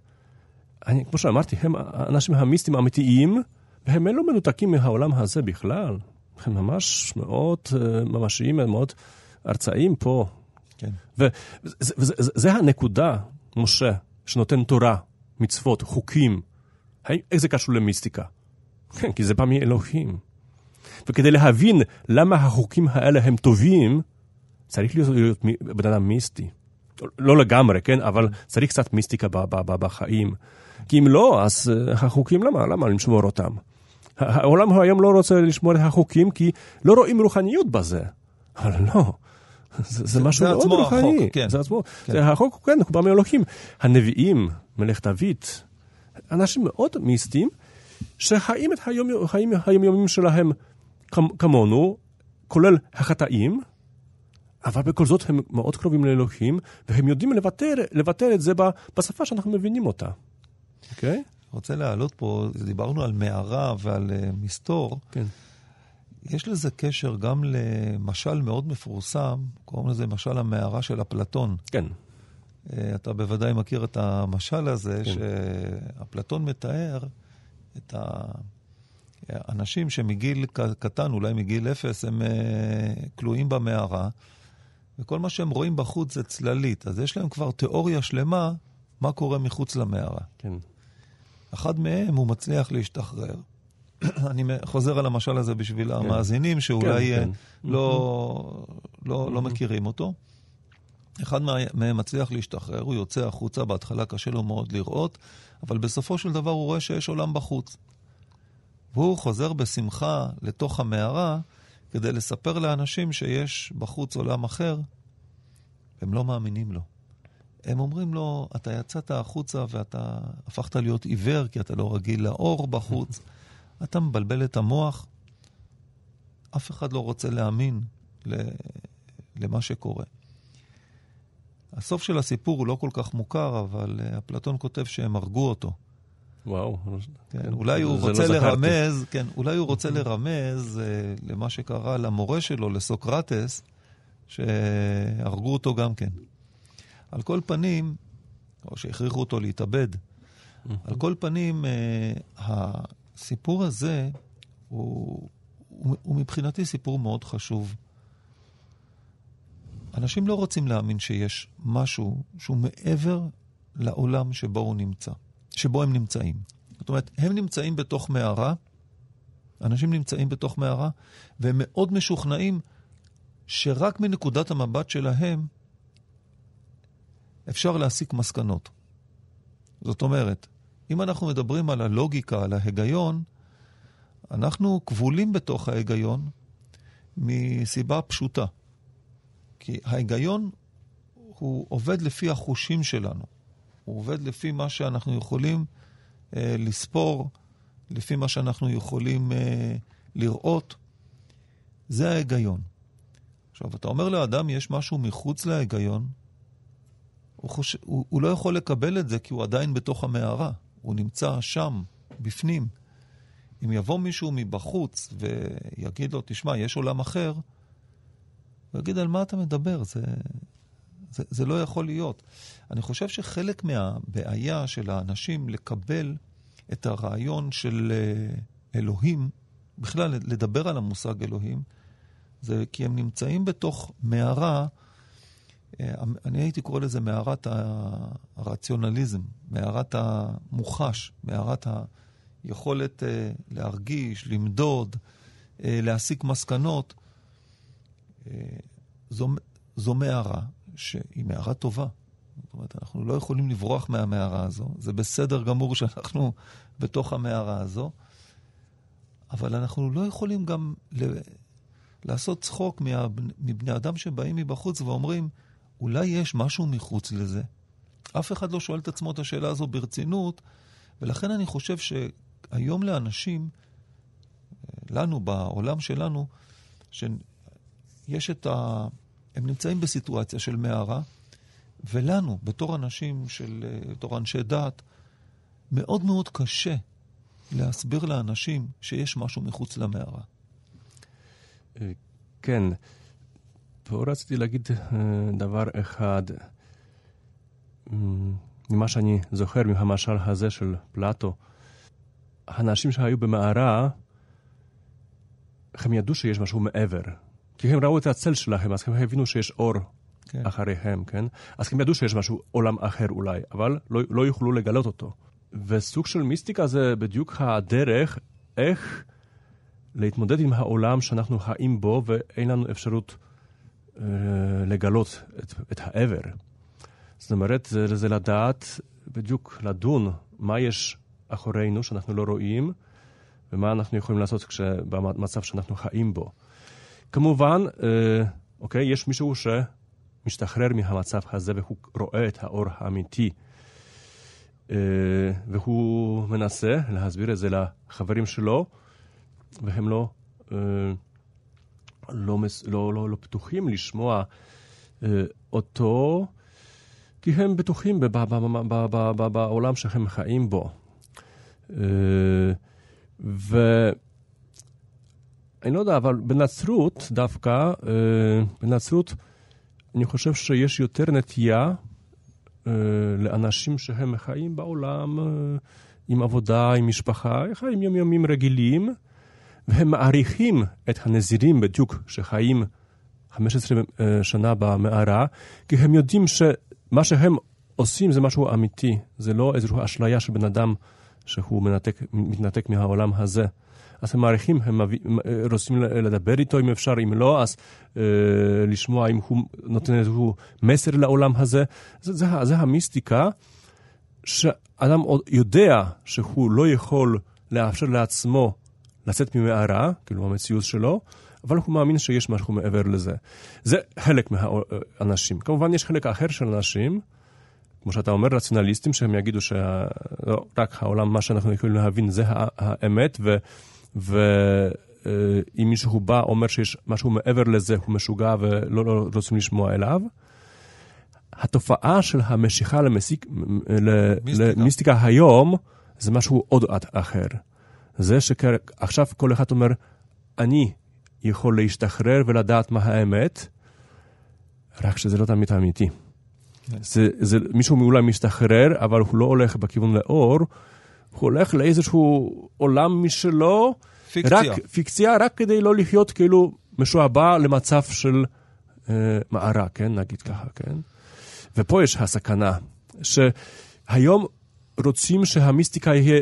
אני, כמו שאמרתי, הם האנשים המיסטיים האמיתיים, והם לא מנותקים מהעולם הזה בכלל. הם ממש מאוד uh, ממשיים, מאוד ארצאיים פה. כן. וזה הנקודה, משה, שנותן תורה, מצוות, חוקים. איך זה קשור למיסטיקה? כן, כי זה בא מאלוהים. וכדי להבין למה החוקים האלה הם טובים, צריך להיות, להיות בן אדם מיסטי. לא לגמרי, כן? אבל צריך קצת מיסטיקה בחיים. כי אם לא, אז אה, החוקים, למה? למה לשמור אותם? העולם היום לא רוצה לשמור את החוקים כי לא רואים רוחניות בזה. אבל לא, זה, זה משהו מאוד רוחני. החוק, כן. זה עצמו, כן. זה החוק, כן, הוא בא מאלוהים. הנביאים, מלך דוד, אנשים מאוד מיסטיים, שחיים את היום, היומיומים שלהם כמונו, כולל החטאים, אבל בכל זאת הם מאוד קרובים לאלוהים, והם יודעים לבטא, לבטא את זה בשפה שאנחנו מבינים אותה. אוקיי? Okay? רוצה להעלות פה, דיברנו על מערה ועל uh, מסתור. כן. יש לזה קשר גם למשל מאוד מפורסם, קוראים לזה משל המערה של אפלטון. כן. Uh, אתה בוודאי מכיר את המשל הזה, כן. שאפלטון מתאר את האנשים שמגיל קטן, אולי מגיל אפס, הם uh, כלואים במערה, וכל מה שהם רואים בחוץ זה צללית. אז יש להם כבר תיאוריה שלמה מה קורה מחוץ למערה. כן. אחד מהם הוא מצליח להשתחרר. [CLEARS THROAT] אני חוזר על המשל הזה בשביל כן. המאזינים שאולי כן, כן. לא, לא, לא מכירים אותו. אחד מהם מצליח להשתחרר, הוא יוצא החוצה, בהתחלה קשה לו מאוד לראות, אבל בסופו של דבר הוא רואה שיש עולם בחוץ. והוא חוזר בשמחה לתוך המערה כדי לספר לאנשים שיש בחוץ עולם אחר, הם לא מאמינים לו. הם אומרים לו, אתה יצאת החוצה ואתה הפכת להיות עיוור כי אתה לא רגיל לאור בחוץ, [LAUGHS] אתה מבלבל את המוח. אף אחד לא רוצה להאמין למה שקורה. הסוף של הסיפור הוא לא כל כך מוכר, אבל uh, אפלטון כותב שהם הרגו אותו. וואו. כן, כן, אולי הוא לא רוצה לא לרמז, כן, אולי הוא רוצה [LAUGHS] לרמז uh, למה שקרה למורה שלו, לסוקרטס, שהרגו אותו גם כן. על כל פנים, או שהכריחו אותו להתאבד, על כל פנים, uh, הסיפור הזה הוא, הוא, הוא מבחינתי סיפור מאוד חשוב. אנשים לא רוצים להאמין שיש משהו שהוא מעבר לעולם שבו הוא נמצא, שבו הם נמצאים. זאת אומרת, הם נמצאים בתוך מערה, אנשים נמצאים בתוך מערה, והם מאוד משוכנעים שרק מנקודת המבט שלהם אפשר להסיק מסקנות. זאת אומרת, אם אנחנו מדברים על הלוגיקה, על ההיגיון, אנחנו כבולים בתוך ההיגיון מסיבה פשוטה. כי ההיגיון הוא עובד לפי החושים שלנו. הוא עובד לפי מה שאנחנו יכולים אה, לספור, לפי מה שאנחנו יכולים אה, לראות. זה ההיגיון. עכשיו, אתה אומר לאדם, יש משהו מחוץ להיגיון, הוא, חוש... הוא, הוא לא יכול לקבל את זה כי הוא עדיין בתוך המערה. הוא נמצא שם, בפנים. אם יבוא מישהו מבחוץ ויגיד לו, תשמע, יש עולם אחר, הוא יגיד, על מה אתה מדבר? זה, זה, זה לא יכול להיות. אני חושב שחלק מהבעיה של האנשים לקבל את הרעיון של אה, אלוהים, בכלל לדבר על המושג אלוהים, זה כי הם נמצאים בתוך מערה אני הייתי קורא לזה מערת הרציונליזם, מערת המוחש, מערת היכולת אה, להרגיש, למדוד, אה, להסיק מסקנות. זו, זו מערה שהיא מערה טובה. זאת אומרת, אנחנו לא יכולים לברוח מהמערה הזו. זה בסדר גמור [LAUGHS] שאנחנו בתוך המערה הזו, אבל אנחנו לא יכולים גם ל... לעשות צחוק מבני אדם שבאים מבחוץ ואומרים, אולי יש משהו מחוץ לזה? אף אחד לא שואל את עצמו את השאלה הזו ברצינות, ולכן אני חושב שהיום לאנשים, לנו, בעולם שלנו, שיש את ה... הם נמצאים בסיטואציה של מערה, ולנו, בתור אנשים של... בתור אנשי דת, מאוד מאוד קשה להסביר לאנשים שיש משהו מחוץ למערה. כן, פה רציתי להגיד דבר אחד. ממה שאני זוכר מהמשל הזה של פלטו, האנשים שהיו במערה, הם ידעו שיש משהו מעבר. כי הם ראו את הצל שלהם, אז הם הבינו שיש אור כן. אחריהם, כן? אז הם ידעו שיש משהו, עולם אחר אולי, אבל לא, לא יוכלו לגלות אותו. וסוג של מיסטיקה זה בדיוק הדרך איך להתמודד עם העולם שאנחנו חיים בו ואין לנו אפשרות אה, לגלות את, את העבר. זאת אומרת, זה, זה לדעת, בדיוק לדון מה יש אחורינו שאנחנו לא רואים, ומה אנחנו יכולים לעשות במצב שאנחנו חיים בו. כמובן, אה, אוקיי, יש מישהו שמשתחרר מהמצב הזה והוא רואה את האור האמיתי. אה, והוא מנסה להסביר את זה לחברים שלו, והם לא, אה, לא, לא, לא, לא פתוחים לשמוע אה, אותו, כי הם בטוחים בעולם שהם חיים בו. ואני לא יודע, אבל בנצרות דווקא, בנצרות אני חושב שיש יותר נטייה אה, לאנשים שהם חיים בעולם אה, עם עבודה, עם משפחה, חיים יומיומים רגילים, והם מעריכים את הנזירים בדיוק שחיים 15 אה, שנה במערה, כי הם יודעים שמה שהם עושים זה משהו אמיתי, זה לא איזושהי אשליה של בן אדם שהוא מנתק, מתנתק מהעולם הזה. אז הם מעריכים, הם רוצים לדבר איתו אם אפשר, אם לא, אז אה, לשמוע אם הוא נותן איזשהו מסר לעולם הזה. זה, זה, זה המיסטיקה, שאדם יודע שהוא לא יכול לאפשר לעצמו לצאת ממערה, כאילו המציאות שלו, אבל הוא מאמין שיש משהו מעבר לזה. זה חלק מהאנשים. כמובן, יש חלק אחר של אנשים, כמו שאתה אומר, רציונליסטים, שהם יגידו שרק העולם, מה שאנחנו יכולים להבין, זה האמת, ו... ואם מישהו בא, אומר שיש משהו מעבר לזה, הוא משוגע ולא לא רוצים לשמוע אליו. התופעה של המשיכה למסיק. למיסטיקה היום, זה משהו עוד אחר. זה שעכשיו כל אחד אומר, אני יכול להשתחרר ולדעת מה האמת, רק שזה לא תמיד אמיתי. כן. זה, זה, מישהו אולי משתחרר, אבל הוא לא הולך בכיוון לאור, הוא הולך לאיזשהו עולם משלו, פיקציה. רק, פיקציה, רק כדי לא לחיות כאילו משועבע למצב של אה, מערה, כן? נגיד ככה, כן? ופה יש הסכנה, שהיום רוצים שהמיסטיקה יהיה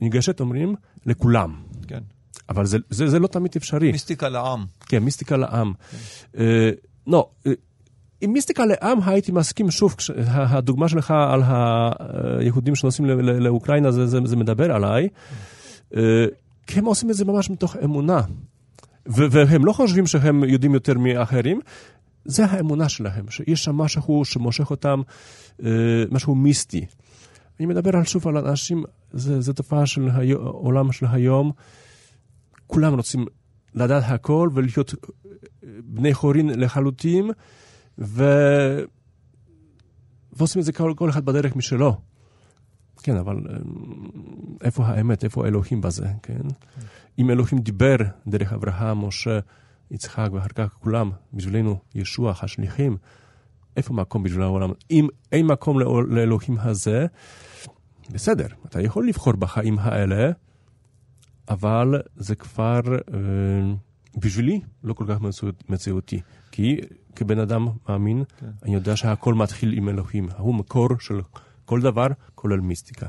ניגשת, אומרים, לכולם. כן. אבל זה, זה, זה לא תמיד אפשרי. מיסטיקה לעם. כן, מיסטיקה לעם. כן. אה, לא, אה, עם מיסטיקה לעם הייתי מסכים, שוב, הדוגמה שלך על היהודים שנוסעים לאוקראינה, זה, זה, זה מדבר עליי, אה, כי הם עושים את זה ממש מתוך אמונה. והם לא חושבים שהם יודעים יותר מאחרים, זה האמונה שלהם, שיש שם משהו שמושך אותם, אה, משהו מיסטי. אני מדבר על שוב על אנשים, זו תופעה של העולם של היום, כולם רוצים לדעת הכל ולהיות בני חורין לחלוטין. ו... ועושים את זה כל, כל אחד בדרך משלו. כן, אבל אה, איפה האמת, איפה אלוהים בזה, כן? אם אלוהים דיבר דרך אברהם, משה, יצחק ואחר כך כולם, בשבילנו, ישוע, השליחים, איפה מקום בשביל העולם? אם אין מקום לאלוהים הזה, בסדר, אתה יכול לבחור בחיים האלה, אבל זה כבר אה, בשבילי לא כל כך מציאותי. כי כבן אדם מאמין, כן. אני יודע שהכל מתחיל עם אלוהים. הוא מקור של כל דבר, כולל מיסטיקה.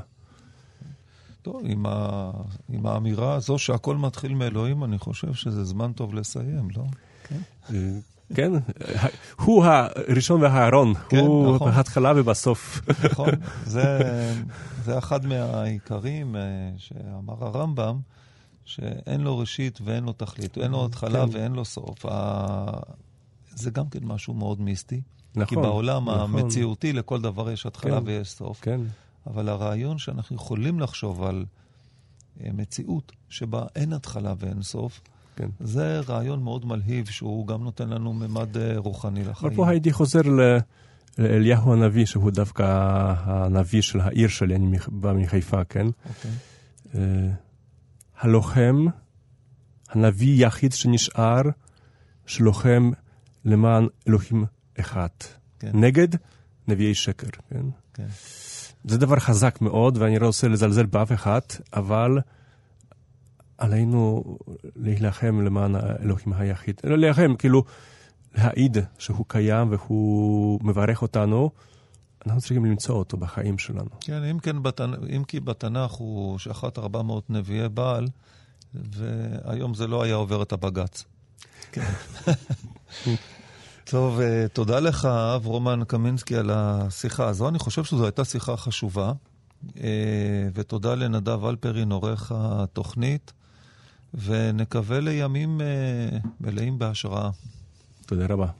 טוב, עם, ה... עם האמירה הזו שהכל מתחיל מאלוהים, אני חושב שזה זמן טוב לסיים, לא? כן. כן, הוא הראשון והאחרון, כן, הוא נכון. בהתחלה ובסוף. נכון, [LAUGHS] זה, זה אחד מהעיקרים אה, שאמר הרמב"ם, שאין לו ראשית ואין לו תכלית, אין לו התחלה כן. ואין לו סוף. זה גם כן משהו מאוד מיסטי. נכון, כי בעולם נכון. המציאותי לכל דבר יש התחלה כן, ויש סוף. כן. אבל הרעיון שאנחנו יכולים לחשוב על אה, מציאות שבה אין התחלה ואין סוף, כן. זה רעיון מאוד מלהיב, שהוא גם נותן לנו ממד אה, רוחני לחיים. אבל פה הייתי חוזר לאליהו הנביא, שהוא דווקא הנביא של העיר שלי, אני בא מחיפה, כן? אוקיי. אה, הלוחם, הנביא יחיד שנשאר, שלוחם למען אלוהים אחד. כן. נגד נביאי שקר, כן? כן. זה דבר חזק מאוד, ואני לא רוצה לזלזל באף אחד, אבל עלינו להילחם למען האלוהים היחיד. לא להילחם, כאילו, להעיד שהוא קיים והוא מברך אותנו. אנחנו צריכים למצוא אותו בחיים שלנו. כן, אם, כן בתנ... אם כי בתנ"ך הוא שחט 400 נביאי בעל, והיום זה לא היה עובר את הבג"ץ. כן. [LAUGHS] טוב, אה, תודה לך, אב רומן קמינסקי, על השיחה הזו. אני חושב שזו הייתה שיחה חשובה. אה, ותודה לנדב אלפרין, עורך התוכנית, ונקווה לימים אה, מלאים בהשראה. תודה רבה.